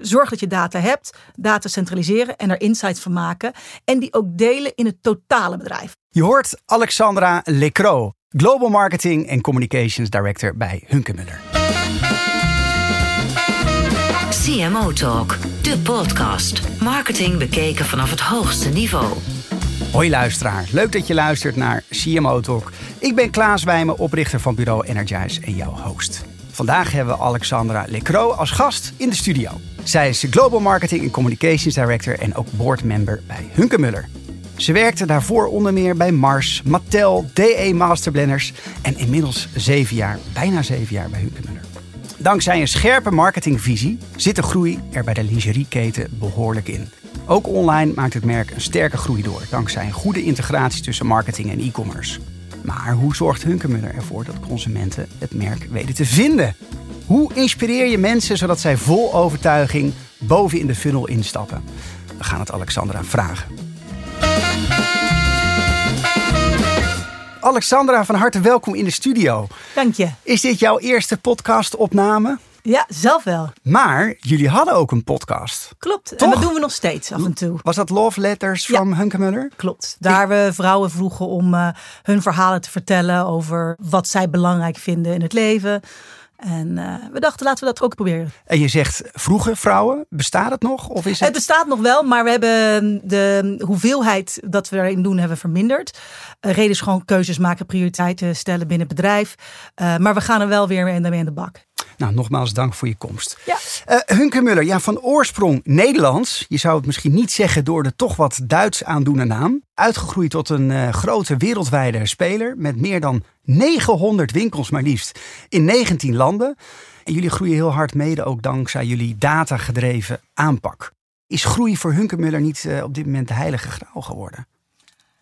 zorg dat je data hebt, data centraliseren en er insights van maken. En die ook delen in het totale bedrijf. Je hoort Alexandra Lecro, Global Marketing en Communications Director bij Hunkemuller. CMO Talk, de podcast. Marketing bekeken vanaf het hoogste niveau. Hoi luisteraar, leuk dat je luistert naar CMO Talk. Ik ben Klaas Wijmen, oprichter van bureau Energize en jouw host. Vandaag hebben we Alexandra Lecro als gast in de studio. Zij is Global Marketing en Communications Director en ook boardmember bij Hunkemuller. Ze werkte daarvoor onder meer bij Mars, Mattel, DE Masterblenders en inmiddels zeven jaar, bijna zeven jaar bij Hunkemuller. Dankzij een scherpe marketingvisie zit de groei er bij de lingerieketen behoorlijk in. Ook online maakt het merk een sterke groei door, dankzij een goede integratie tussen marketing en e-commerce. Maar hoe zorgt Hunkemuller ervoor dat consumenten het merk weten te vinden? Hoe inspireer je mensen zodat zij vol overtuiging boven in de funnel instappen? We gaan het Alexandra vragen. Alexandra, van harte welkom in de studio. Dank je. Is dit jouw eerste podcastopname? Ja, zelf wel. Maar jullie hadden ook een podcast. Klopt. En dat doen we nog steeds af en toe. Was dat Love Letters Ja. from Hunkemuller? Klopt. Daar we vrouwen vroegen om eh, hun verhalen te vertellen over wat zij belangrijk vinden in het leven. En eh, we dachten, laten we dat ook proberen. En je zegt vroege vrouwen, bestaat het nog? Of is Het het... bestaat nog wel, maar we hebben de hoeveelheid dat we erin doen, hebben verminderd. Uh, reden is gewoon keuzes maken, prioriteiten stellen binnen het bedrijf. Uh, maar we gaan er wel weer mee in de bak. Nou, nogmaals dank voor je komst. Ja. Uh, Hunkemuller, ja, van oorsprong Nederlands. Je zou het misschien niet zeggen door de toch wat Duits aandoende naam. Uitgegroeid tot een uh, grote wereldwijde speler met meer dan 900 winkels maar liefst in 19 landen. En jullie groeien heel hard mede ook dankzij jullie datagedreven aanpak. Is groei voor Hunkemuller niet uh, op dit moment de heilige graal geworden?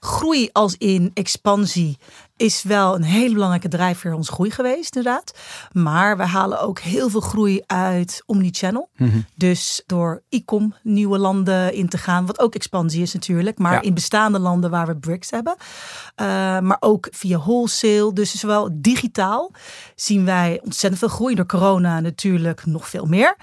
Groei als in expansie is wel een hele belangrijke drijfveer ons groei geweest, inderdaad. Maar we halen ook heel veel groei uit omnichannel. Mm-hmm. Dus door e-com nieuwe landen in te gaan, wat ook expansie is natuurlijk. Maar ja. in bestaande landen waar we bricks hebben. Uh, maar ook via wholesale. Dus zowel digitaal zien wij ontzettend veel groei. Door corona natuurlijk nog veel meer.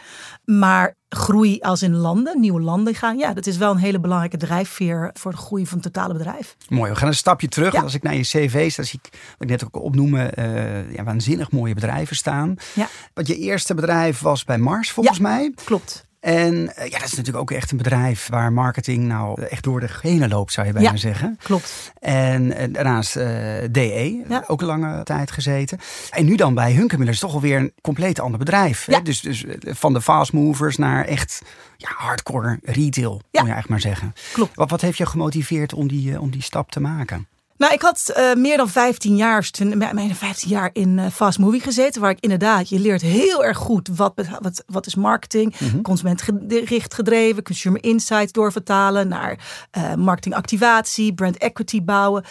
Maar groei als in landen, nieuwe landen gaan. Ja, dat is wel een hele belangrijke drijfveer voor de groei van het totale bedrijf. Mooi, we gaan een stapje terug. Ja. Als ik naar je cv sta, zie ik, wat ik net ook opnoemen, uh, ja, waanzinnig mooie bedrijven staan. Ja. Want je eerste bedrijf was bij Mars, volgens ja, mij. Klopt. En uh, ja, dat is natuurlijk ook echt een bedrijf waar marketing nou echt door de genen loopt, zou je bijna ja, zeggen. Klopt. En, en daarnaast uh, DE, ja. ook een lange tijd gezeten. En nu dan bij Hunkemuller is toch alweer een compleet ander bedrijf. Ja. Hè? Dus, dus van de fast movers naar echt ja, hardcore retail, moet je eigenlijk maar zeggen. Klopt. Wat, wat heeft je gemotiveerd om die, uh, om die stap te maken? Nou, ik had uh, meer dan 15 jaar, mijn 15 jaar in uh, fast movie gezeten. Waar ik inderdaad, je leert heel erg goed wat, wat, wat is marketing. Mm -hmm. Consumentgericht gedreven, consumer insights doorvertalen naar uh, marketingactivatie, brand equity bouwen.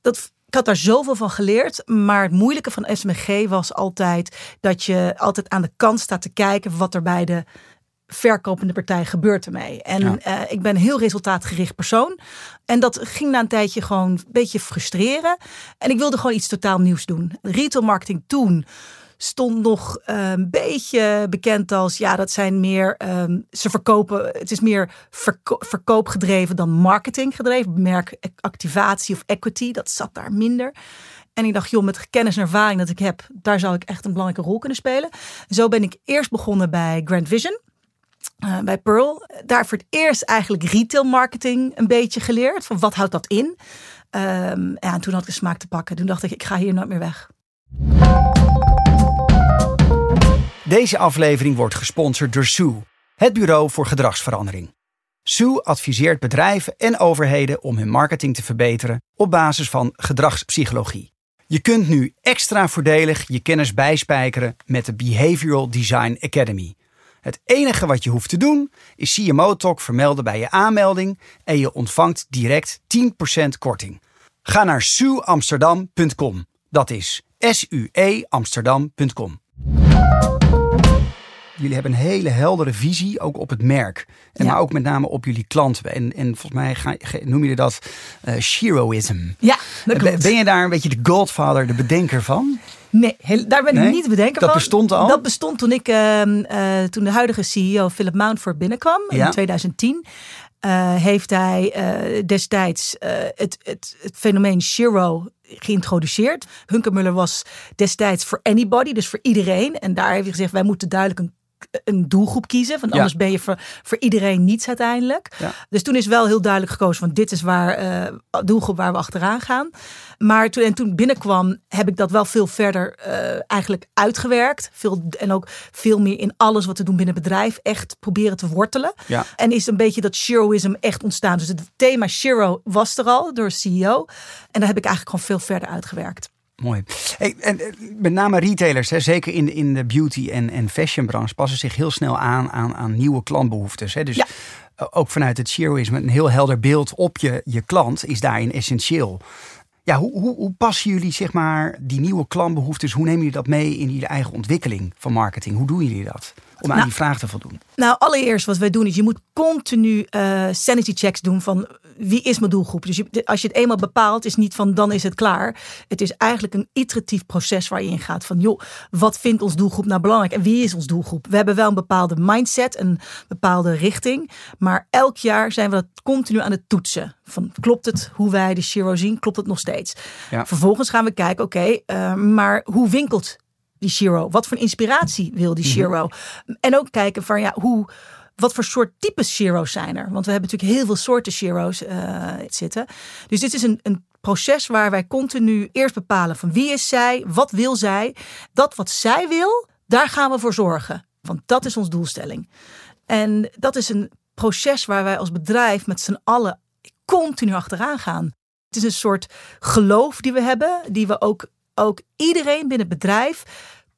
Dat, ik had daar zoveel van geleerd. Maar het moeilijke van SMG was altijd dat je altijd aan de kant staat te kijken wat er bij de verkopende partij gebeurt ermee. En ja. uh, ik ben een heel resultaatgericht persoon. En dat ging na een tijdje gewoon een beetje frustreren. En ik wilde gewoon iets totaal nieuws doen. Retail marketing toen stond nog uh, een beetje bekend als ja, dat zijn meer um, ze verkopen. Het is meer verko verkoopgedreven dan marketinggedreven. Merkactivatie of equity, dat zat daar minder. En ik dacht, joh, met kennis en ervaring dat ik heb, daar zou ik echt een belangrijke rol kunnen spelen. Zo ben ik eerst begonnen bij Grand Vision. Uh, bij Pearl. Daar voor het eerst eigenlijk retail marketing een beetje geleerd. Van wat houdt dat in? Um, ja, en toen had ik de smaak te pakken. Toen dacht ik, ik ga hier nooit meer weg. Deze aflevering wordt gesponsord door Sue, het bureau voor gedragsverandering. Sue adviseert bedrijven en overheden om hun marketing te verbeteren op basis van gedragspsychologie. Je kunt nu extra voordelig je kennis bijspijkeren met de Behavioral Design Academy. Het enige wat je hoeft te doen is CMO Talk vermelden bij je aanmelding en je ontvangt direct 10% korting. Ga naar sueamsterdam.com. Dat is S-U-E Amsterdam.com. jullie hebben een hele heldere visie ook op het merk. En Ja. Maar ook met name op jullie klanten. En, en volgens mij ga, noem je dat eh Shiroism. Ja, dat Ben, klopt. ben je daar een beetje de godfather, de bedenker van? Nee, heel- daar ben ik Nee? niet te bedenken Dat van. bestond al? Dat bestond toen ik, ehm, eh, toen de huidige CEO Philip Mountford binnenkwam Ja. in 2010. eh, heeft hij eh, destijds eh, het, het, het fenomeen Shiro geïntroduceerd. Hunkemuller was destijds voor anybody, dus voor iedereen. En daar heeft hij gezegd, wij moeten duidelijk een een doelgroep kiezen, want Ja. anders ben je voor, voor iedereen niets uiteindelijk. Ja. Dus toen is wel heel duidelijk gekozen van dit is waar eh doelgroep waar we achteraan gaan. Maar toen, en toen binnenkwam heb ik dat wel veel verder eh, eigenlijk uitgewerkt. Veel, en ook veel meer in alles wat we doen binnen het bedrijf echt proberen te wortelen. Ja. En is een beetje dat Shiroism echt ontstaan. Dus het thema Shiro was er al door CEO. En daar heb ik eigenlijk gewoon veel verder uitgewerkt. Mooi. Hey, en eh, met name retailers, hè, zeker in de, in de beauty- en, en fashionbranche, passen zich heel snel aan aan, aan nieuwe klantbehoeftes. Hè. Dus Ja. eh, ook vanuit het Shiroisme, een heel helder beeld op je, je klant is daarin essentieel. Ja, hoe, hoe, hoe passen jullie zeg maar, die nieuwe klantbehoeftes, hoe nemen jullie dat mee in jullie eigen ontwikkeling van marketing? Hoe doen jullie dat om aan Nou, die vraag te voldoen? Nou, allereerst wat wij doen is je moet continu eh, sanity checks doen van wie is mijn doelgroep. Dus je, als je het eenmaal bepaalt, is niet van dan is het klaar. Het is eigenlijk een iteratief proces waar je in gaat van joh, wat vindt ons doelgroep nou belangrijk en wie is ons doelgroep? We hebben wel een bepaalde mindset, een bepaalde richting, maar elk jaar zijn we dat continu aan het toetsen. Van klopt het hoe wij de Shiro zien? Klopt het nog steeds? Ja. Vervolgens gaan we kijken, oké, eh, maar hoe winkelt die Shiro? Wat voor inspiratie wil die Shiro? En ook kijken van ja, hoe, wat voor soort types Shiro's zijn er? Want we hebben natuurlijk heel veel soorten Shiro's eh, zitten. Dus dit is een, een proces waar wij continu eerst bepalen van wie is zij, wat wil zij. Dat wat zij wil, daar gaan we voor zorgen. Want dat is ons doelstelling. En dat is een proces waar wij als bedrijf met z'n allen continu achteraan gaan. Het is een soort geloof die we hebben, die we ook, ook iedereen binnen het bedrijf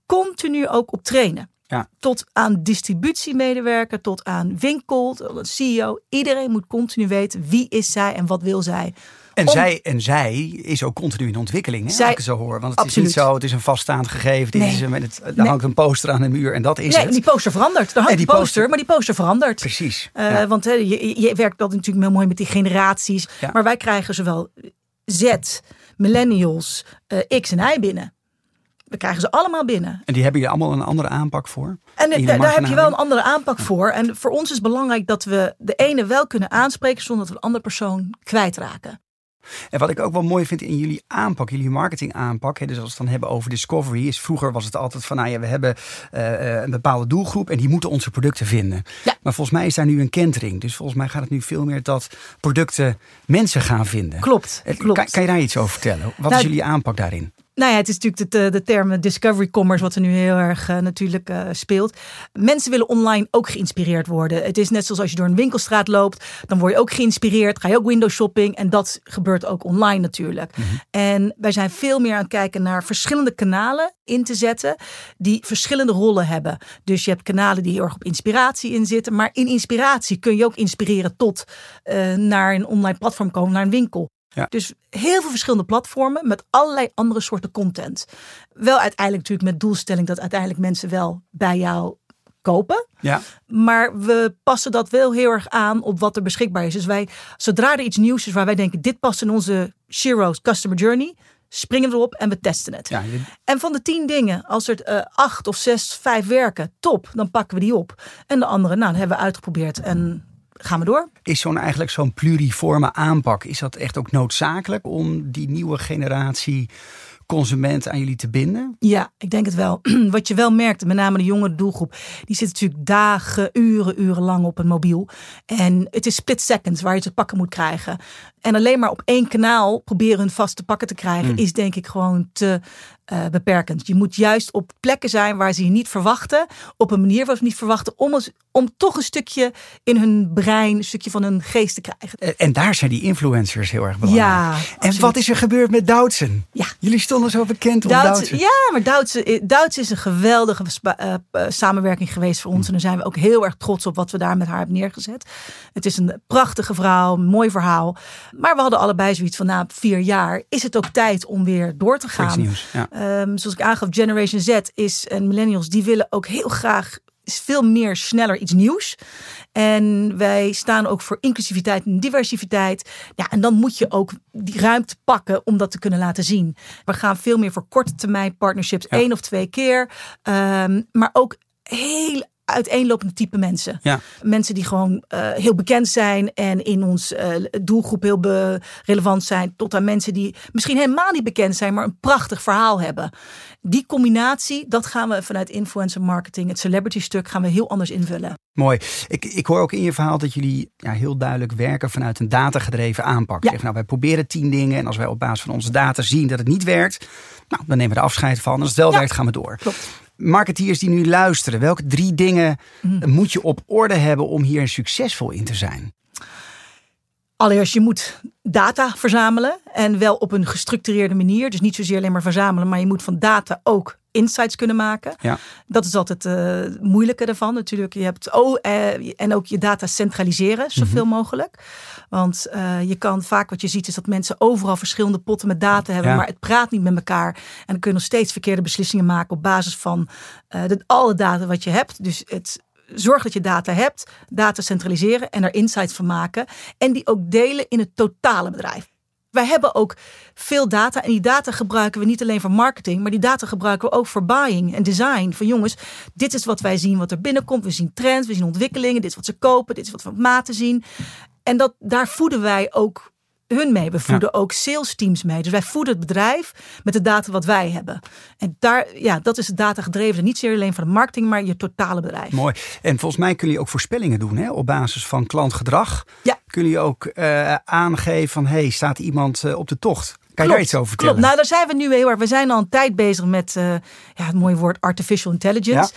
continu ook op trainen. Ja. Tot aan distributiemedewerker, tot aan winkel, tot aan CEO. Iedereen moet continu weten wie is zij en wat wil zij. En, Om- zij, en zij is ook continu in ontwikkeling, hè, Zij- als ik zo hoor. Want het is Absoluut. niet zo, het is een vaststaand gegeven. Dit Nee. is, een- het, Nee. hangt een poster aan de muur en dat is nee, het. die poster verandert. Er hangt die een poster, poster- maar die poster verandert. Precies. Eh, ja. Want je, je werkt dat natuurlijk heel mooi met die generaties. Ja. Maar wij krijgen zowel Z, millennials, eh, X en Y binnen. We krijgen ze allemaal binnen. En die hebben hier allemaal een andere aanpak voor. En de daar heb je wel een andere aanpak voor. En voor ons is belangrijk dat we de ene wel kunnen aanspreken zonder dat we de andere persoon kwijtraken. En wat ik ook wel mooi vind in jullie aanpak, jullie marketing aanpak. Hè, dus als we het dan hebben over discovery. Is vroeger was het altijd van, nou ja, we hebben eh, eh, een bepaalde doelgroep. En die moeten onze producten vinden. Ja. Maar volgens mij is daar nu een kentering. Dus volgens mij gaat het nu veel meer dat producten mensen gaan vinden. Klopt, klopt. Kan, kan je daar iets over vertellen? Wat Nou, is jullie aanpak daarin? Nou ja, het is natuurlijk de, de term discovery commerce wat er nu heel erg eh, natuurlijk eh, speelt. Mensen willen online ook geïnspireerd worden. Het is net zoals als je door een winkelstraat loopt, dan word je ook geïnspireerd. Ga je ook window shopping en dat gebeurt ook online natuurlijk. En wij zijn veel meer aan het kijken naar verschillende kanalen in te zetten die verschillende rollen hebben. Dus je hebt kanalen die heel erg op inspiratie in zitten, maar in inspiratie kun je ook inspireren tot eh, naar een online platform komen, naar een winkel. Ja. Dus heel veel verschillende platformen met allerlei andere soorten content. Wel uiteindelijk natuurlijk met doelstelling dat uiteindelijk mensen wel bij jou kopen. Ja, Maar we passen dat wel heel erg aan op wat er beschikbaar is. Dus wij, zodra er iets nieuws is waar wij denken dit past in onze Shiro's Customer Journey, springen we erop en we testen het. ja, je- En van de tien dingen, als er eh, acht of zes, vijf werken, top, dan pakken we die op. En de andere, nou, hebben we uitgeprobeerd en gaan we door. is zo'n eigenlijk zo'n pluriforme aanpak. Is dat echt ook noodzakelijk om die nieuwe generatie consument aan jullie te binden? Ja, ik denk het wel. Wat je wel merkt, met name de jongere doelgroep, die zit natuurlijk dagen, uren, urenlang op een mobiel. En het is split seconds waar je te pakken moet krijgen. En alleen maar op één kanaal proberen hun vast te pakken te krijgen, is denk ik gewoon te eh, beperkend. Je moet juist op plekken zijn waar ze je niet verwachten, op een manier waar ze niet verwachten, om, om toch een stukje in hun brein, een stukje van hun geest te krijgen. Eh, En daar zijn die influencers heel erg belangrijk. Ja, en absoluut. wat is er gebeurd met Doutzen? Ja. Jullie stonden zo bekend om ja, maar Doutzen, Doutzen is een geweldige eh, eh, samenwerking geweest voor ons. En daar zijn we ook heel erg trots op wat we daar met haar hebben neergezet. Het is een prachtige vrouw, een mooi verhaal. Maar we hadden allebei zoiets van, na vier jaar is het ook tijd om weer door te gaan. nieuws. Ja. Ehm, zoals ik aangaf, Generation Z is en millennials, die willen ook heel graag is veel meer sneller iets nieuws. En wij staan ook voor inclusiviteit en diversiteit. Ja, en dan moet je ook die ruimte pakken om dat te kunnen laten zien. We gaan veel meer voor korte termijn partnerships, één of twee keer. Ehm, maar ook heel uiteenlopende type mensen. Ja. Mensen die gewoon uh, heel bekend zijn en in ons uh, doelgroep heel relevant zijn. Tot aan mensen die misschien helemaal niet bekend zijn, maar een prachtig verhaal hebben. Die combinatie, dat gaan we vanuit influencer marketing, het celebrity stuk, gaan we heel anders invullen. Mooi. Ik, ik hoor ook in je verhaal dat jullie ja, heel duidelijk werken vanuit een datagedreven aanpak. Ja. Zeg, nou, wij proberen tien dingen en als wij op basis van onze data zien dat het niet werkt, nou, dan nemen we er afscheid van. Als het wel Ja. werkt, gaan we door. Klopt. Marketeers die nu luisteren, welke drie dingen Mhm. moet je op orde hebben om hier succesvol in te zijn? Allereerst, je moet data verzamelen en wel op een gestructureerde manier. Dus niet zozeer alleen maar verzamelen, maar je moet van data ook insights kunnen maken. Ja. Dat is altijd het moeilijke daarvan. Natuurlijk, je hebt oh, eh, en ook je data centraliseren, zoveel mogelijk. Want eh, je kan vaak wat je ziet is dat mensen overal verschillende potten met data hebben, Ja. maar het praat niet met elkaar. En dan kun je nog steeds verkeerde beslissingen maken op basis van eh, de, alle data wat je hebt. Dus het zorg dat je data hebt, data centraliseren en er insights van maken. En die ook delen in het totale bedrijf. Wij hebben ook veel data en die data gebruiken we niet alleen voor marketing, maar die data gebruiken we ook voor buying en design. Van jongens, dit is wat wij zien wat er binnenkomt. We zien trends, we zien ontwikkelingen, dit is wat ze kopen, dit is wat we op maten zien. En dat, daar voeden wij ook hun mee. We voeden ook sales teams mee. Dus wij voeden het bedrijf met de data wat wij hebben. En daar, ja, dat is het data gedreven. Niet zeer alleen van de marketing, maar je totale bedrijf. Mooi. En volgens mij kun je ook voorspellingen doen hè? op basis van klantgedrag. Ja. Kun je ook eh, aangeven van, hey, staat iemand eh, op de tocht? Kan je daar iets over vertellen? Klopt. Nou, daar zijn we nu heel erg. We zijn al een tijd bezig met eh, ja, het mooie woord artificial intelligence.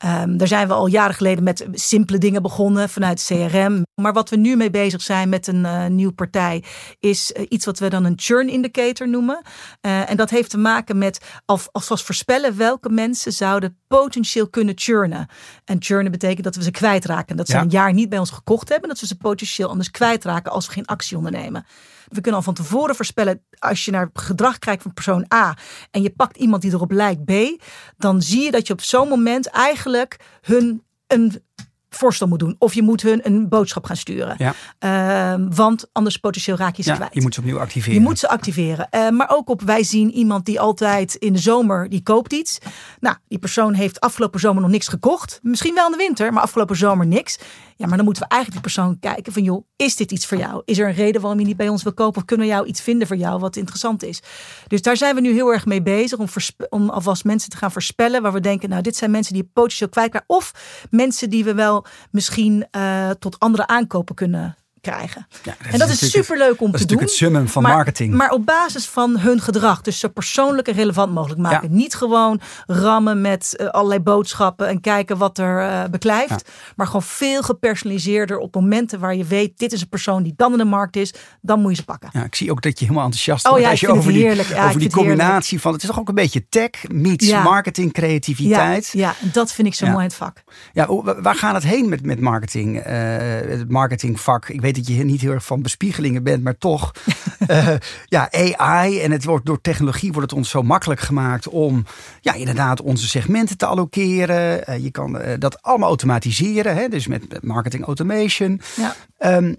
Ehm, daar zijn we al jaren geleden met simpele dingen begonnen vanuit CRM. Maar wat we nu mee bezig zijn met een eh, nieuwe partij is eh, iets wat we dan een churn indicator noemen. Eh, en dat heeft te maken met al- alvast voorspellen welke mensen zouden potentieel kunnen churnen. En churnen betekent dat we ze kwijtraken. Dat ze Ja. een jaar niet bij ons gekocht hebben. Dat we ze potentieel anders kwijtraken als we geen actie ondernemen. We kunnen al van tevoren voorspellen, als je naar gedrag kijkt van persoon A en je pakt iemand die erop lijkt B, dan zie je dat je op zo'n moment eigenlijk hun een voorstel moet doen. Of je moet hun een boodschap gaan sturen. Ja. Ehm, want anders potentieel raak je ze Ja, kwijt. je moet ze opnieuw activeren. Je moet ze activeren. Eh, maar ook op, wij zien iemand die altijd in de zomer, die koopt iets. Nou, die persoon heeft afgelopen zomer nog niks gekocht. Misschien wel in de winter, maar afgelopen zomer niks. Ja, maar dan moeten we eigenlijk die persoon kijken van, joh, is dit iets voor jou? Is er een reden waarom je niet bij ons wil kopen? Of kunnen we jou iets vinden voor jou wat interessant is? Dus daar zijn we nu heel erg mee bezig om, om alvast mensen te gaan voorspellen. Waar we denken, nou, dit zijn mensen die potentieel kwijt kwijt. Of mensen die we wel misschien eh, tot andere aankopen kunnen krijgen. Ja, en dat is natuurlijk superleuk om dat is te doen. natuurlijk het summum van maar, marketing. Maar op basis van hun gedrag. Dus zo persoonlijk en relevant mogelijk maken. Niet gewoon rammen met eh, allerlei boodschappen en kijken wat er eh, beklijft. Maar gewoon veel gepersonaliseerder op momenten waar je weet, dit is een persoon die dan in de markt is. Dan moet je ze pakken. Ja, ik zie ook dat je helemaal enthousiast Oh wordt als je over die, over die heerlijk. combinatie van. Het is toch ook een beetje tech meets marketing, creativiteit. Ja, dat vind ik zo mooi in het vak. Ja, waar gaat het heen met, met marketing? eh, het marketingvak. Ik weet dat je niet heel erg van bespiegelingen bent, maar toch. eh, ja, AI en het wordt door technologie wordt het ons zo makkelijk gemaakt om ja, inderdaad onze segmenten te allokeren. Eh, je kan eh, dat allemaal automatiseren, hè? dus met marketing automation. Ja. Ehm,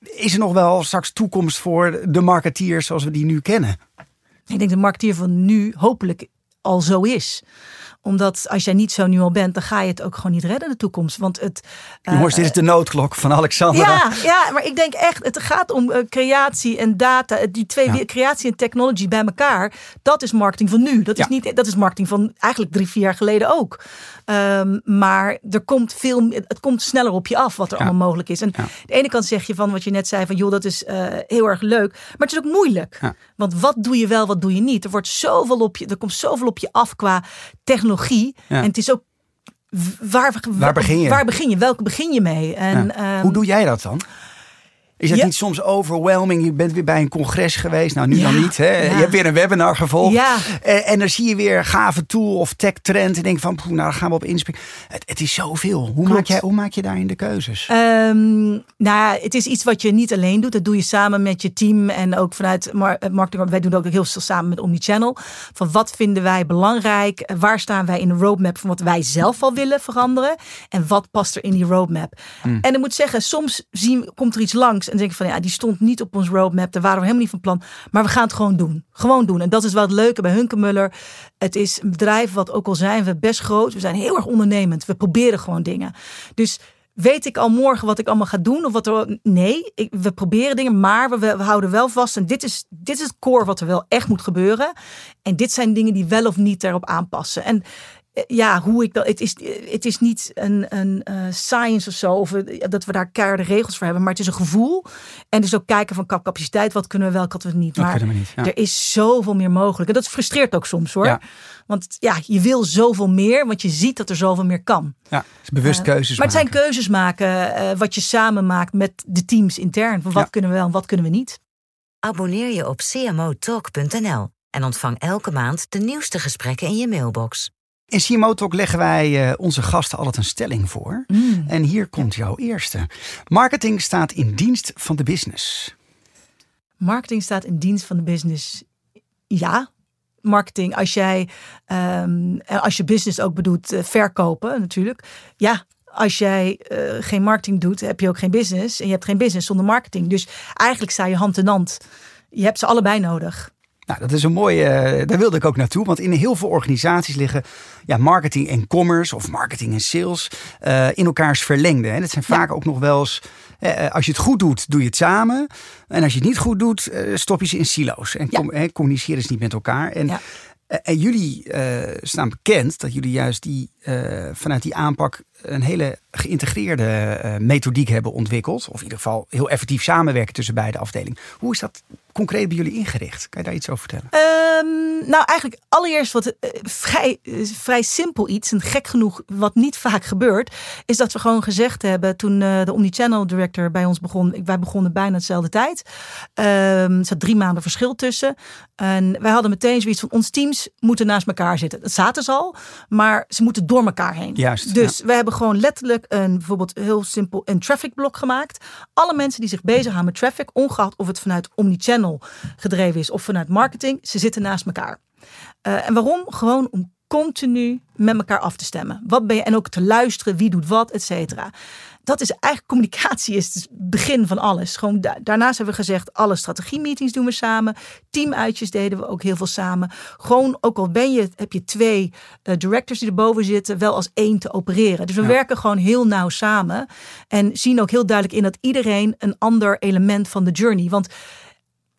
is er nog wel straks toekomst voor de marketeers zoals we die nu kennen? Ik denk de marketeer van nu hopelijk al zo is omdat als jij niet zo nu al bent, dan ga je het ook gewoon niet redden de toekomst. Want het. eh, Jongens, dit is de noodklok van Alexandra. Ja, ja, maar ik denk echt, het gaat om eh, creatie en data. Die twee, Ja. creatie en technology bij elkaar. Dat is marketing van nu. Dat is, niet, dat is marketing van eigenlijk drie, vier jaar geleden ook. Ehm, maar er komt veel, het komt sneller op je af wat er Ja. allemaal mogelijk is. En Ja. de ene kant zeg je van wat je net zei van joh, dat is eh, heel erg leuk. Maar het is ook moeilijk. Want wat doe je wel, wat doe je niet? Er wordt zoveel op je, er komt zoveel op je af qua technologie. Ja. En het is ook waar, Waar begin je? Waar begin je? Welke begin je mee? En, Ja. ehm, Hoe doe jij dat dan? Is het Ja. niet soms overwhelming? Je bent weer bij een congres geweest. Nou, nu Ja, dan niet. Hè? ja. Je hebt weer een webinar gevolgd. En, en dan zie je weer gave tool of tech trend. En denk van, poeh, nou, daar gaan we op inspringen. Het, het is zoveel. Hoe maak, jij, hoe maak je daarin de keuzes? Ehm, nou het is iets wat je niet alleen doet. Dat doe je samen met je team en ook vanuit eh, marketing. Wij doen ook heel veel samen met Omnichannel. Van wat vinden wij belangrijk? Eh, Waar staan wij in de roadmap van wat wij zelf al willen veranderen? En wat past er in die roadmap? En ik moet zeggen, soms zien, komt er iets langs en denk van ja, die stond niet op ons roadmap. Daar waren we helemaal niet van plan. Maar we gaan het gewoon doen. Gewoon doen. En dat is wel het leuke bij Hunkemuller. Het is een bedrijf wat ook al zijn we best groot. We zijn heel erg ondernemend. We proberen gewoon dingen. Dus Weet ik al morgen wat ik allemaal ga doen? Of wat er, nee, ik, we proberen dingen, maar we, we houden wel vast. En dit is, dit is het core wat er wel echt moet gebeuren. En dit zijn dingen die wel of niet daarop aanpassen. En ja, hoe ik dat. Het is, het is niet een, een eh, science of zo. Of eh, dat we daar keiharde regels voor hebben. Maar het is een gevoel. En dus ook kijken van capaciteit. Wat kunnen we wel, wat kunnen we niet. Maar we niet, ja. er is zoveel meer mogelijk. En dat frustreert ook soms hoor. Ja. Want ja, je wil zoveel meer. Want je ziet dat er zoveel meer kan. Ja, het is bewust keuzes Maar het zijn maken. keuzes maken eh, wat je samen maakt met de teams intern. Van wat Ja. kunnen we wel en wat kunnen we niet. Abonneer je op cmotalk.nl en ontvang elke maand de nieuwste gesprekken in je mailbox. In CMO Talk leggen wij eh, onze gasten altijd een stelling voor. Mm. En hier komt jouw eerste. Marketing staat in dienst van de business. Marketing staat in dienst van de business. Ja, marketing. Als jij, ehm, en als je business ook bedoelt, eh, verkopen natuurlijk. Ja, als jij eh, geen marketing doet, heb je ook geen business. En je hebt geen business zonder marketing. Dus eigenlijk sta je hand in hand. Je hebt ze allebei nodig. Nou, dat is een mooie. eh, daar wilde ik ook naartoe. Want in heel veel organisaties liggen ja, marketing en commerce of marketing en sales eh, in elkaars verlengde. Hè. Dat zijn vaak ook nog wel eens. eh, als je het goed doet, doe je het samen. En als je het niet goed doet, stop je ze in silo's. En Ja. com- hè, communiceren ze niet met elkaar. En, Ja. en jullie staan bekend dat jullie juist die, vanuit die aanpak een hele geïntegreerde eh, methodiek hebben ontwikkeld. Of in ieder geval heel effectief samenwerken tussen beide afdelingen. Hoe is dat concreet bij jullie ingericht? Kan je daar iets over vertellen? Ehm, nou, eigenlijk allereerst wat eh, vrij, eh, vrij simpel iets. En gek genoeg, wat niet vaak gebeurt. Is dat we gewoon gezegd hebben toen de Omnichannel Director bij ons begon. Wij begonnen bijna dezelfde tijd. Ehm, er zat drie maanden verschil tussen. En wij hadden meteen zoiets van ons teams moeten naast elkaar zitten. Dat zaten ze al, maar ze moeten door elkaar heen. Juist, Dus we hebben gewoon letterlijk een bijvoorbeeld heel simpel een traffic blok gemaakt. Alle mensen die zich bezighouden met traffic, ongeacht of het vanuit omnichannel gedreven is of vanuit marketing, ze zitten naast elkaar. Eh, en waarom? Gewoon om continu met elkaar af te stemmen. Wat ben je en ook te luisteren, wie doet wat, et cetera. Dat is eigenlijk communicatie is het begin van alles. Gewoon da- daarnaast hebben we gezegd, alle strategie-meetings doen we samen. Teamuitjes deden we ook heel veel samen. Gewoon, ook al ben je, heb je twee eh, directors die erboven zitten, wel als één te opereren. Dus we werken gewoon heel nauw samen. En zien ook heel duidelijk in dat iedereen een ander element van de journey. Want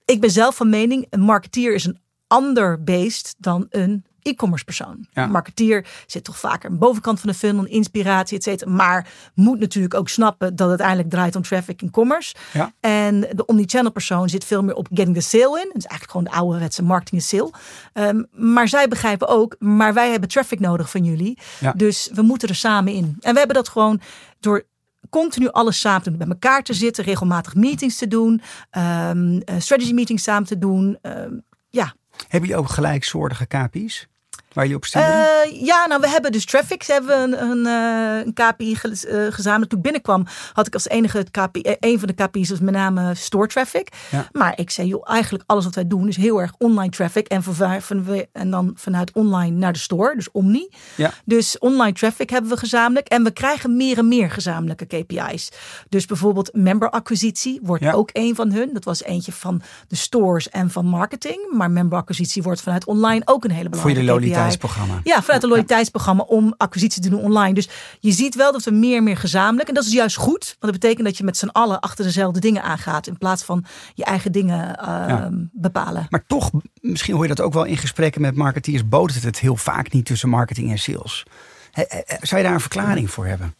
ik ben zelf van mening, een marketeer is een ander beest dan een e-commerce persoon. Ja. Een marketeer zit toch vaker aan de bovenkant van de funnel, inspiratie, et cetera. Maar moet natuurlijk ook snappen dat het uiteindelijk draait om traffic en commerce. Ja. En de omnichannel persoon zit veel meer op getting the sale in. Dat is eigenlijk gewoon de ouderwetse marketing en sale. Ehm, maar zij begrijpen ook, maar wij hebben traffic nodig van jullie. Ja. Dus we moeten er samen in. En we hebben dat gewoon door continu alles samen te doen. Bij elkaar te zitten, regelmatig meetings te doen. ehm, eh, strategy meetings samen te doen. ehm, ja, Hebben jullie ook gelijksoortige KPI's? Waar jullie op sturen? eh, ja, nou, we hebben dus traffic. Ze hebben een, een, eh, een KPI ge- eh, gezamenlijk. Toen ik binnenkwam, had ik als enige het KPI, een van de KPI's was met name store traffic. Ja. Maar ik zei, joh, eigenlijk alles wat wij doen is heel erg online traffic. En, van, van, en dan vanuit online naar de store, dus omni. Ja. Dus online traffic hebben we gezamenlijk. En we krijgen meer en meer gezamenlijke KPI's. Dus bijvoorbeeld member acquisitie wordt Ja. ook een van hun. Dat was eentje van de stores en van marketing. Maar member acquisitie wordt vanuit online ook een hele Voor belangrijke KPI. Loyaliteitsprogramma. Ja, vanuit een loyaliteitsprogramma om acquisitie te doen online. Dus je ziet wel dat we meer en meer gezamenlijk. En dat is juist goed. Want dat betekent dat je met z'n allen achter dezelfde dingen aangaat. In plaats van je eigen dingen eh, bepalen. Maar toch, misschien hoor je dat ook wel in gesprekken met marketeers, botert het heel vaak niet tussen marketing en sales. He- he- Zou je daar een verklaring voor hebben?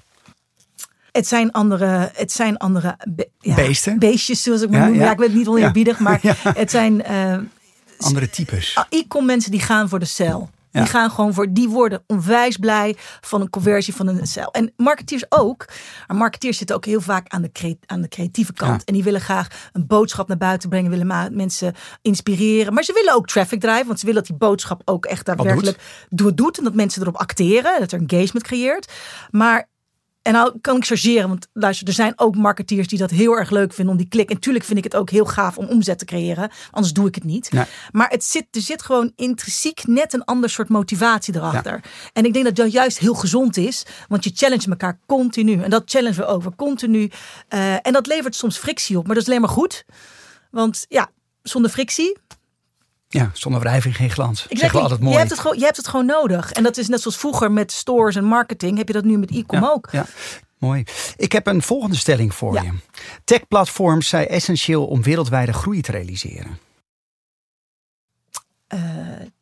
Het zijn andere, het zijn andere be- ja, Beesten? beestjes, zoals ik maar Ja, noem. Ja, ik weet het niet oneerbiedig, maar het zijn eh, Andere types. e-com mensen die gaan voor de cel. Die gaan gewoon voor, die worden onwijs blij van een conversie van een cel. En marketeers ook. Maar marketeers zitten ook heel vaak aan de, aan de creatieve kant. En die willen graag een boodschap naar buiten brengen, willen mensen inspireren. Maar ze willen ook traffic driven, want ze willen dat die boodschap ook echt daadwerkelijk doet. doet. En dat mensen erop acteren, dat er engagement creëert. Maar en nou kan ik chargeren, want luister, er zijn ook marketeers die dat heel erg leuk vinden om die klik. En tuurlijk vind ik het ook heel gaaf om omzet te creëren, anders doe ik het niet. Maar het zit, er zit gewoon intrinsiek net een ander soort motivatie erachter. En ik denk dat dat juist heel gezond is, want je challenge elkaar continu. En dat challenge we over continu. Uh, en dat levert soms frictie op, maar dat is alleen maar goed. Want ja, zonder frictie ja, zonder wrijving geen glans. Exactly. Zeggen we altijd mooi. Je hebt, het gewoon, je hebt het gewoon nodig. En dat is net zoals vroeger met stores en marketing. Heb je dat nu met e-com ook. Ja. Mooi. Ik heb een volgende stelling voor je. Tech-platforms zijn essentieel om wereldwijde groei te realiseren. Uh,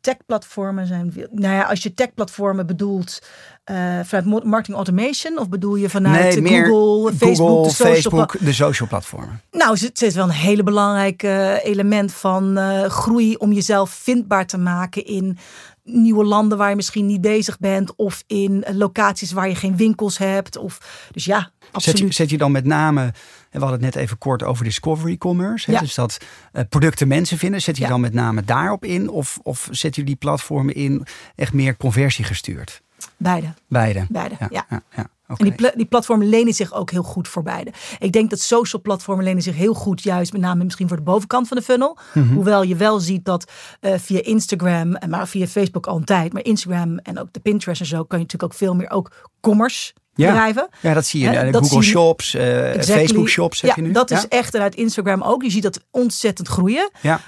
tech-platformen zijn. Nou ja, als je tech-platformen bedoelt uh, vanuit marketing automation, of bedoel je vanuit Google, Facebook, de social, Facebook, de social platformen? Nou, het is wel een hele belangrijk uh, element van groei om jezelf vindbaar te maken in nieuwe landen waar je misschien niet bezig bent, of in locaties waar je geen winkels hebt. Of, dus ja, absoluut. Zet je, zet je dan met name we hadden het net even kort over discovery commerce. Hè? Dus dat uh, producten mensen vinden. Zet je dan met name daarop in? Of, of zet je die platformen in echt meer conversie gestuurd? Beide. Beide. Beide, ja. ja, ja En die, pl die, platformen lenen zich ook heel goed voor beide. Ik denk dat social platformen lenen zich heel goed, juist met name misschien voor de bovenkant van de funnel. Mhm. Hoewel je wel ziet dat uh, via Instagram, maar via Facebook al een tijd, maar Instagram en ook de Pinterest en zo, kan je natuurlijk ook veel meer ook commerce ja. bedrijven. Ja, dat zie je. Uh, Google Shops, uh, Facebook Shops. Heb ja, je nu. dat is echt en uit Instagram ook. Je ziet dat ontzettend groeien. Ja.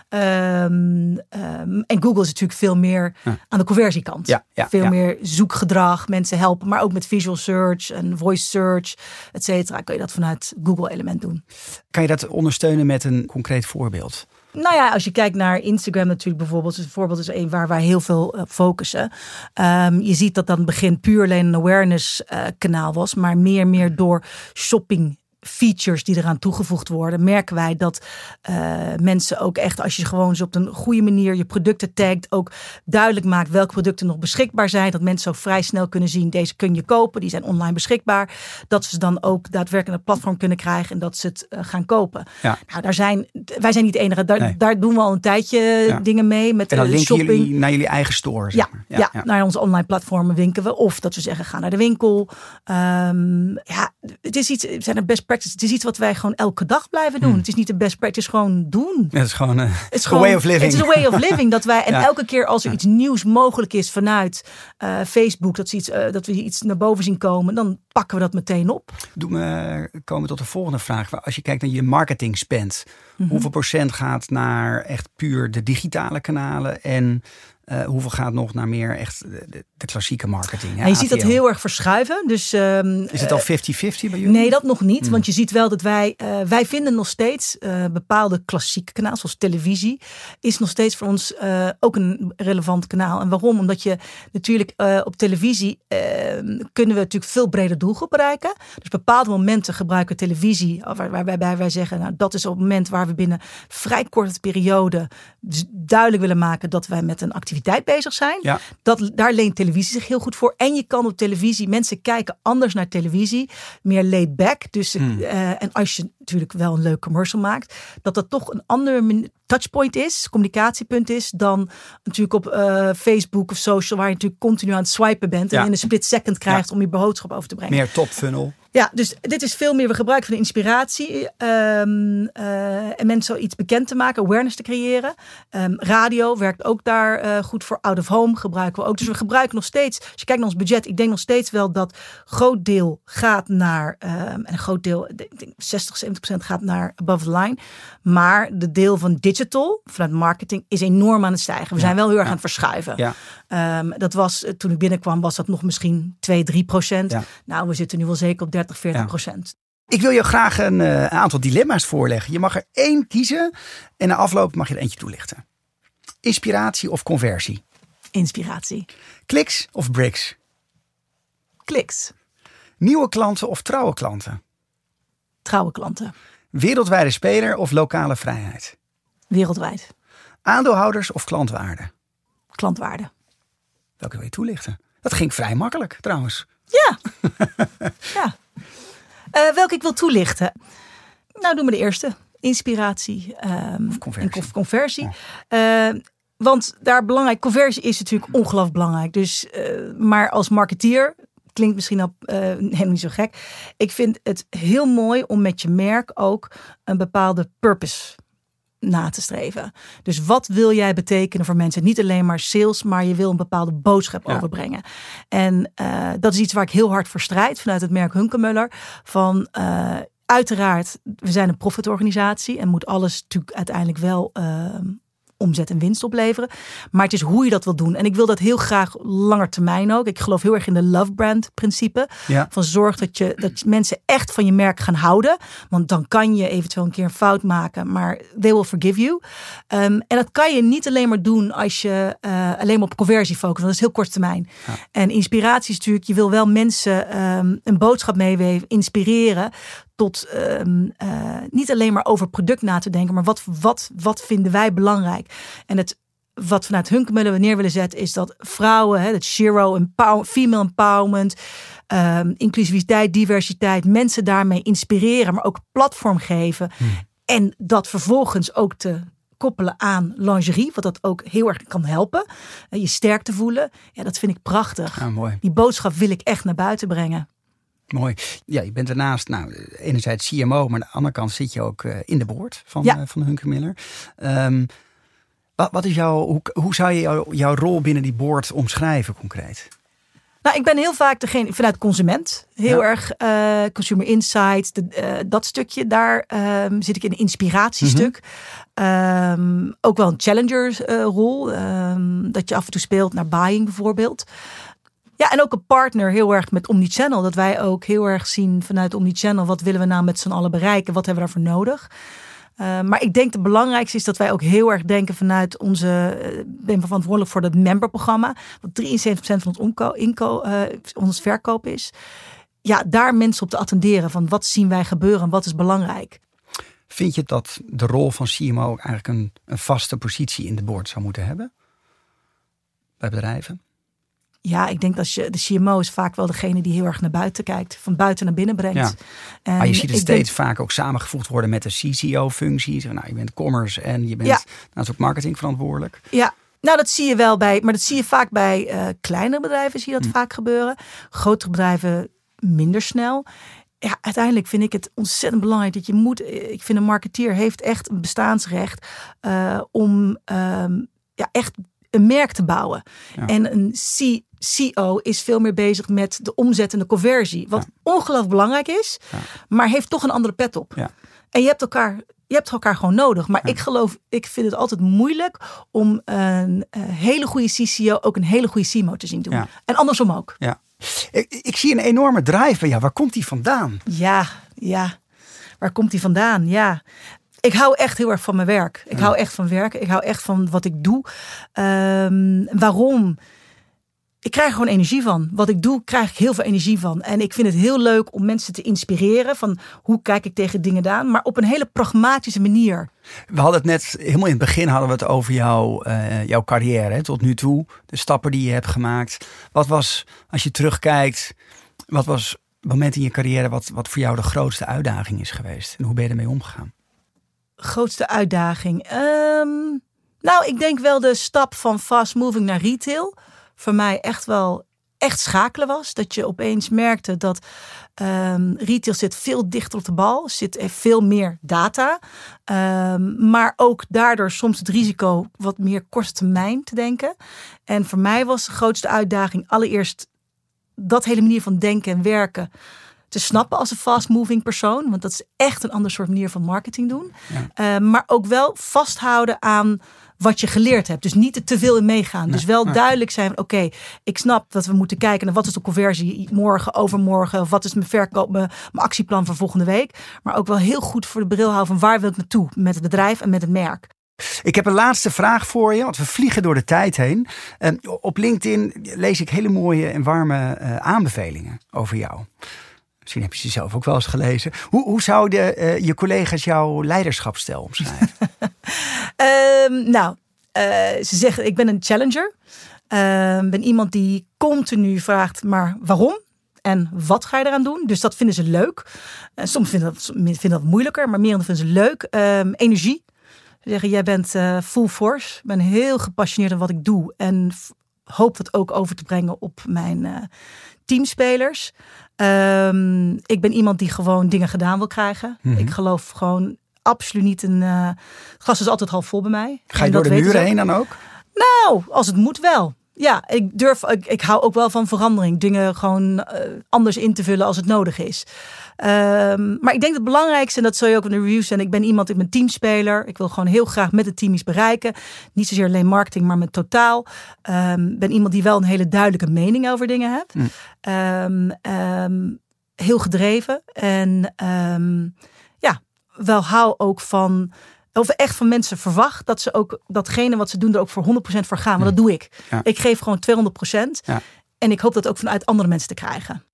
Um, um, en Google is natuurlijk veel meer aan de conversiekant. Veel meer zoekgedrag, mensen helpen, maar ook met visual search en voice search, et cetera. Kun je dat vanuit Google element doen. Kan je dat ondersteunen met een concreet voorbeeld? Nou ja, als je kijkt naar Instagram natuurlijk bijvoorbeeld. Dus voorbeeld is een waar wij heel veel op focussen. Um, je ziet dat dat begin puur alleen een awareness uh, kanaal was. Maar meer meer door shopping features die eraan toegevoegd worden, merken wij dat uh, mensen ook echt, als je gewoon zo op een goede manier je producten tagt, ook duidelijk maakt welke producten nog beschikbaar zijn. Dat mensen zo vrij snel kunnen zien, deze kun je kopen, die zijn online beschikbaar. Dat ze dan ook daadwerkelijk een platform kunnen krijgen en dat ze het uh, gaan kopen. Ja. Nou, daar zijn, wij zijn niet de enige, daar, nee. daar doen we al een tijdje ja. dingen mee. Met en dan uh, linken shopping. jullie naar jullie eigen store. Zeg ja, maar. ja, ja, naar onze online platformen winken we. Of dat we zeggen, ga naar de winkel. Um, ja, het is iets, zijn er best practice. Het is iets wat wij gewoon elke dag blijven doen. Hmm. Het is niet de best practice, gewoon doen. Ja, het is gewoon, uh, het is gewoon way of living. Het is a way of living. dat wij, en ja. elke keer als er ja. iets nieuws mogelijk is vanuit uh, Facebook, dat, ze iets, uh, dat we iets naar boven zien komen, dan pakken we dat meteen op. Doe me komen tot de volgende vraag. Als je kijkt naar je marketing spend, mm -hmm. hoeveel procent gaat naar echt puur de digitale kanalen en uh, hoeveel gaat nog naar meer echt de, de klassieke marketing? Ja, je ziet dat heel erg verschuiven. Dus, um, is het al 50-50 bij jullie? Nee, dat nog niet. Hmm. Want je ziet wel dat wij, uh, wij vinden nog steeds uh, bepaalde klassieke kanalen, zoals televisie, is nog steeds voor ons ook een relevant kanaal. En waarom? Omdat je natuurlijk op televisie ehm, kunnen we natuurlijk veel breder doelgroep bereiken. Dus bepaalde momenten gebruiken we televisie, waar, waarbij wij zeggen, nou, dat is op het moment waar we binnen vrij korte periode dus duidelijk willen maken dat wij met een activiteit bezig zijn. Ja. Dat, daar leent televisie zich heel goed voor. En je kan op televisie, mensen kijken anders naar televisie, meer laid back. Dus, Hmm. uh, en als je natuurlijk wel een leuk commercial maakt, dat dat toch een andere touchpoint is, communicatiepunt is, dan natuurlijk op uh, Facebook of social, waar je natuurlijk continu aan het swipen bent Ja. en in een split second krijgt Ja. om je boodschap over te brengen. Meer top funnel. Ja, dus dit is veel meer. We gebruiken van de inspiratie ehm, eh, en mensen zoiets bekend te maken, awareness te creëren. Ehm, radio werkt ook daar eh, goed voor. Out of home gebruiken we ook. Dus we gebruiken nog steeds, als je kijkt naar ons budget, ik denk nog steeds wel dat groot deel gaat naar, ehm, en een groot deel, ik denk 60, 70 procent gaat naar above the line. Maar de deel van digital, vanuit marketing, is enorm aan het stijgen. We zijn wel heel erg aan het verschuiven. Ja. Dat was, eh, toen ik binnenkwam, was dat nog misschien 2, 3 procent. Ja. Nou, we zitten nu wel zeker op 30, 40 procent. Ik wil je graag een eh, aantal dilemma's voorleggen. Je mag er één kiezen en na afloop mag je er eentje toelichten. Inspiratie of conversie? Inspiratie. Kliks of bricks? Kliks. Nieuwe klanten of trouwe klanten? Trouwe klanten. Wereldwijde speler of lokale vrijheid? Wereldwijd. Aandeelhouders of klantwaarde? Klantwaarde. Welke wil je toelichten? Dat ging vrij makkelijk trouwens. Ja. ja. Uh, welke ik wil toelichten? Nou, doen we de eerste. Inspiratie um, of conversie. En conversie. Uh, want daar belangrijk, conversie is natuurlijk ongelooflijk belangrijk. Dus, uh, maar als marketeer klinkt misschien al uh, helemaal niet zo gek. Ik vind het heel mooi om met je merk ook een bepaalde purpose na te streven. Dus wat wil jij betekenen voor mensen? Niet alleen maar sales, maar je wil een bepaalde boodschap overbrengen. En uh, dat is iets waar ik heel hard voor strijd vanuit het merk Hunkemuller. Van uh, uiteraard, we zijn een profitorganisatie en moet alles natuurlijk uiteindelijk wel uh, omzet en winst opleveren. Maar het is hoe je dat wil doen. En ik wil dat heel graag langer termijn ook. Ik geloof heel erg in de love brand principe. Ja. Van zorg dat, je, dat mensen echt van je merk gaan houden. Want dan kan je eventueel een keer een fout maken. Maar they will forgive you. Um, en dat kan je niet alleen maar doen als je uh, alleen maar op conversie focust. Want dat is heel kort termijn. Ja. En inspiratie is natuurlijk, je wil wel mensen um, een boodschap meeweven, inspireren tot um, uh, niet alleen maar over product na te denken, maar wat, wat, wat vinden wij belangrijk? En het wat vanuit Hunkemullen we neer willen zetten, is dat vrouwen, hè, dat Shiro, empower, female empowerment, um, inclusiviteit, diversiteit, mensen daarmee inspireren, maar ook platform geven. Hmm. En dat vervolgens ook te koppelen aan lingerie, wat dat ook heel erg kan helpen. Je sterk te voelen. Ja, dat vind ik prachtig. Ja, mooi. Die boodschap wil ik echt naar buiten brengen. Mooi. Ja, je bent daarnaast, nou, enerzijds CMO, maar aan de andere kant zit je ook uh, in de boord van, ja. uh, van Hunke Miller. Um, wat, wat, is jouw, hoe, hoe zou je jou, jouw rol binnen die board omschrijven concreet? Nou, ik ben heel vaak degene vanuit consument. Heel ja. erg uh, consumer insights, de, dat stukje. Daar um, zit ik in een inspiratiestuk. Mm -hmm. um, ook wel een challenger rol. dat je af en toe speelt naar buying bijvoorbeeld. Ja, en ook een partner heel erg met Omnichannel. Dat wij ook heel erg zien vanuit Omnichannel. Wat willen we nou met z'n allen bereiken? Wat hebben we daarvoor nodig? Uh, maar ik denk het belangrijkste is dat wij ook heel erg denken vanuit onze. Ik uh, ben verantwoordelijk voor dat memberprogramma. Wat 73% van ons, omko, inko, uh, ons verkoop is. Ja, daar mensen op te attenderen. Van wat zien wij gebeuren en wat is belangrijk. Vind je dat de rol van CMO eigenlijk een, een vaste positie in de board zou moeten hebben? Bij bedrijven? Ja, ik denk dat je, de CMO is vaak wel degene die heel erg naar buiten kijkt, van buiten naar binnen brengt. Ja. En maar je ziet het steeds denk, vaak ook samengevoegd worden met de CCO-functie. Nou, je bent commerce en je bent ja. nou, ook marketing verantwoordelijk. Ja, nou, dat zie je wel bij, maar dat zie je vaak bij uh, kleinere bedrijven, zie je dat hm. vaak gebeuren. Grotere bedrijven minder snel. Ja, uiteindelijk vind ik het ontzettend belangrijk dat je moet. Ik vind een marketeer heeft echt een bestaansrecht uh, om uh, ja, echt een merk te bouwen. Ja. En een C CEO is veel meer bezig met de omzet en de conversie. Wat ja. ongelooflijk belangrijk is, ja. maar heeft toch een andere pet op. En je hebt elkaar. Je hebt elkaar gewoon nodig. Maar ik geloof, ik vind het altijd moeilijk om een, een hele goede CCO ook een hele goede CMO te zien doen. En andersom ook. Ja. Ik, ik, zie een enorme drive bij jou. Waar komt die vandaan? Ja, ja. Waar komt die vandaan? Ja. Ik hou echt heel erg van mijn werk. Ik ja. hou echt van werken. Ik hou echt van wat ik doe. Um, waarom? ik krijg gewoon energie van. Wat ik doe, krijg ik heel veel energie van. En ik vind het heel leuk om mensen te inspireren van hoe kijk ik tegen dingen aan, maar op een hele pragmatische manier. We hadden het net, helemaal in het begin hadden we het over jou, uh, jouw carrière hè, tot nu toe. De stappen die je hebt gemaakt. Wat was, als je terugkijkt, wat was het moment in je carrière wat, wat voor jou de grootste uitdaging is geweest? En hoe ben je ermee omgegaan? Grootste uitdaging? Um, nou, ik denk wel de stap van fast moving naar retail voor mij echt wel echt schakelen was. Dat je opeens merkte dat um, retail zit veel dichter op de bal. Zit veel meer data. Um, maar ook daardoor soms het risico wat meer korte termijn te denken. En voor mij was de grootste uitdaging allereerst dat hele manier van denken en werken te snappen als een fast-moving persoon. Want dat is echt een ander soort manier van marketing doen. Ja. Uh, maar ook wel vasthouden aan wat je geleerd hebt. Dus niet te veel in meegaan. Nee, dus wel nee. duidelijk zijn: oké, okay, ik snap dat we moeten kijken naar wat is de conversie morgen, overmorgen, of wat is mijn verkoop, mijn, mijn actieplan voor volgende week. Maar ook wel heel goed voor de bril houden van waar wil ik naartoe met het bedrijf en met het merk. Ik heb een laatste vraag voor je, want we vliegen door de tijd heen. En op LinkedIn lees ik hele mooie en warme uh, aanbevelingen over jou. Misschien heb je ze zelf ook wel eens gelezen. Hoe, hoe zouden uh, je collega's jouw leiderschapsstijl omschrijven? um, nou, uh, ze zeggen ik ben een challenger. Ehm, ben iemand die continu vraagt, maar waarom? En wat ga je eraan doen? Dus dat vinden ze leuk. En soms vinden dat, vinden dat moeilijker, maar meer vinden ze leuk. Ehm, energie. Ze zeggen, jij bent uh, full force. Ik ben heel gepassioneerd in wat ik doe. En hoop dat ook over te brengen op mijn uh, teamspelers. Um, ik ben iemand die gewoon dingen gedaan wil krijgen. Mm -hmm. Ik geloof gewoon absoluut niet in. Uh, het glas is altijd half vol bij mij. Ga je door de muren heen dan ook? Nou, als het moet wel. Ja, ik durf. Ik, ik hou ook wel van verandering. Dingen gewoon uh, anders in te vullen als het nodig is. Um, maar ik denk dat het belangrijkste, en dat zul je ook in de reviews zijn. Ik ben iemand, ik ben teamspeler. Ik wil gewoon heel graag met het team iets bereiken. Niet zozeer alleen marketing, maar met totaal. Um, ben iemand die wel een hele duidelijke mening over dingen heeft. Mm. Um, heel gedreven. En ja, wel hou ook van of echt van mensen verwacht dat ze ook datgene wat ze doen er ook voor 100% voor gaan. Want dat doe ik. Ja. Ik geef gewoon 200%. Ja. En ik hoop dat ook vanuit andere mensen te krijgen.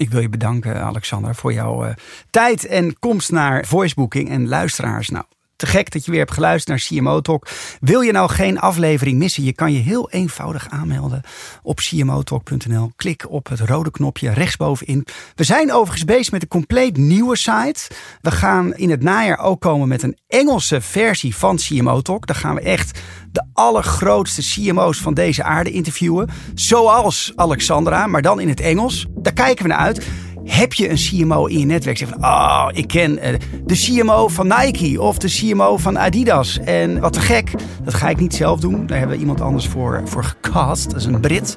Ik wil je bedanken, Alexander, voor jouw uh, tijd en komst naar voicebooking en luisteraars. Nou, te gek dat je weer hebt geluisterd naar CMO Talk. Wil je nou geen aflevering missen? Je kan je heel eenvoudig aanmelden op cmotalk.nl. Klik op het rode knopje rechtsbovenin. We zijn overigens bezig met een compleet nieuwe site. We gaan in het najaar ook komen met een Engelse versie van CMO Talk. Daar gaan we echt de allergrootste CMO's van deze aarde interviewen. Zoals Alexandra, maar dan in het Engels. Daar kijken we naar uit. Heb je een CMO in je netwerk? Zeg van, oh, ik ken uh, de CMO van Nike of de CMO van Adidas. En wat te gek, dat ga ik niet zelf doen. Daar hebben we iemand anders voor, voor gecast. Dat is een Brit.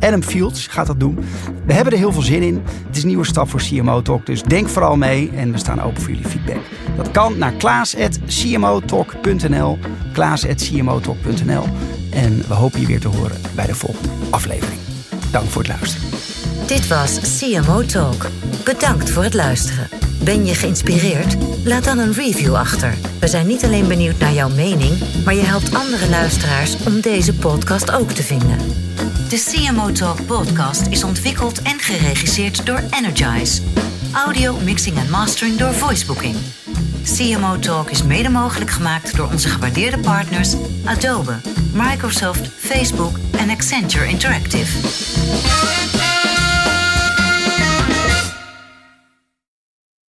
Adam Fields gaat dat doen. We hebben er heel veel zin in. Het is een nieuwe stap voor CMO Talk. Dus denk vooral mee en we staan open voor jullie feedback. Dat kan naar klaas.cmotalk.nl klaas.cmotalk.nl En we hopen je weer te horen bij de volgende aflevering. Dank voor het luisteren. Dit was CMO Talk. Bedankt voor het luisteren. Ben je geïnspireerd? Laat dan een review achter. We zijn niet alleen benieuwd naar jouw mening, maar je helpt andere luisteraars om deze podcast ook te vinden. De CMO Talk podcast is ontwikkeld en geregisseerd door Energize. Audio, mixing en mastering door Voicebooking. CMO Talk is mede mogelijk gemaakt door onze gewaardeerde partners Adobe, Microsoft, Facebook en Accenture Interactive.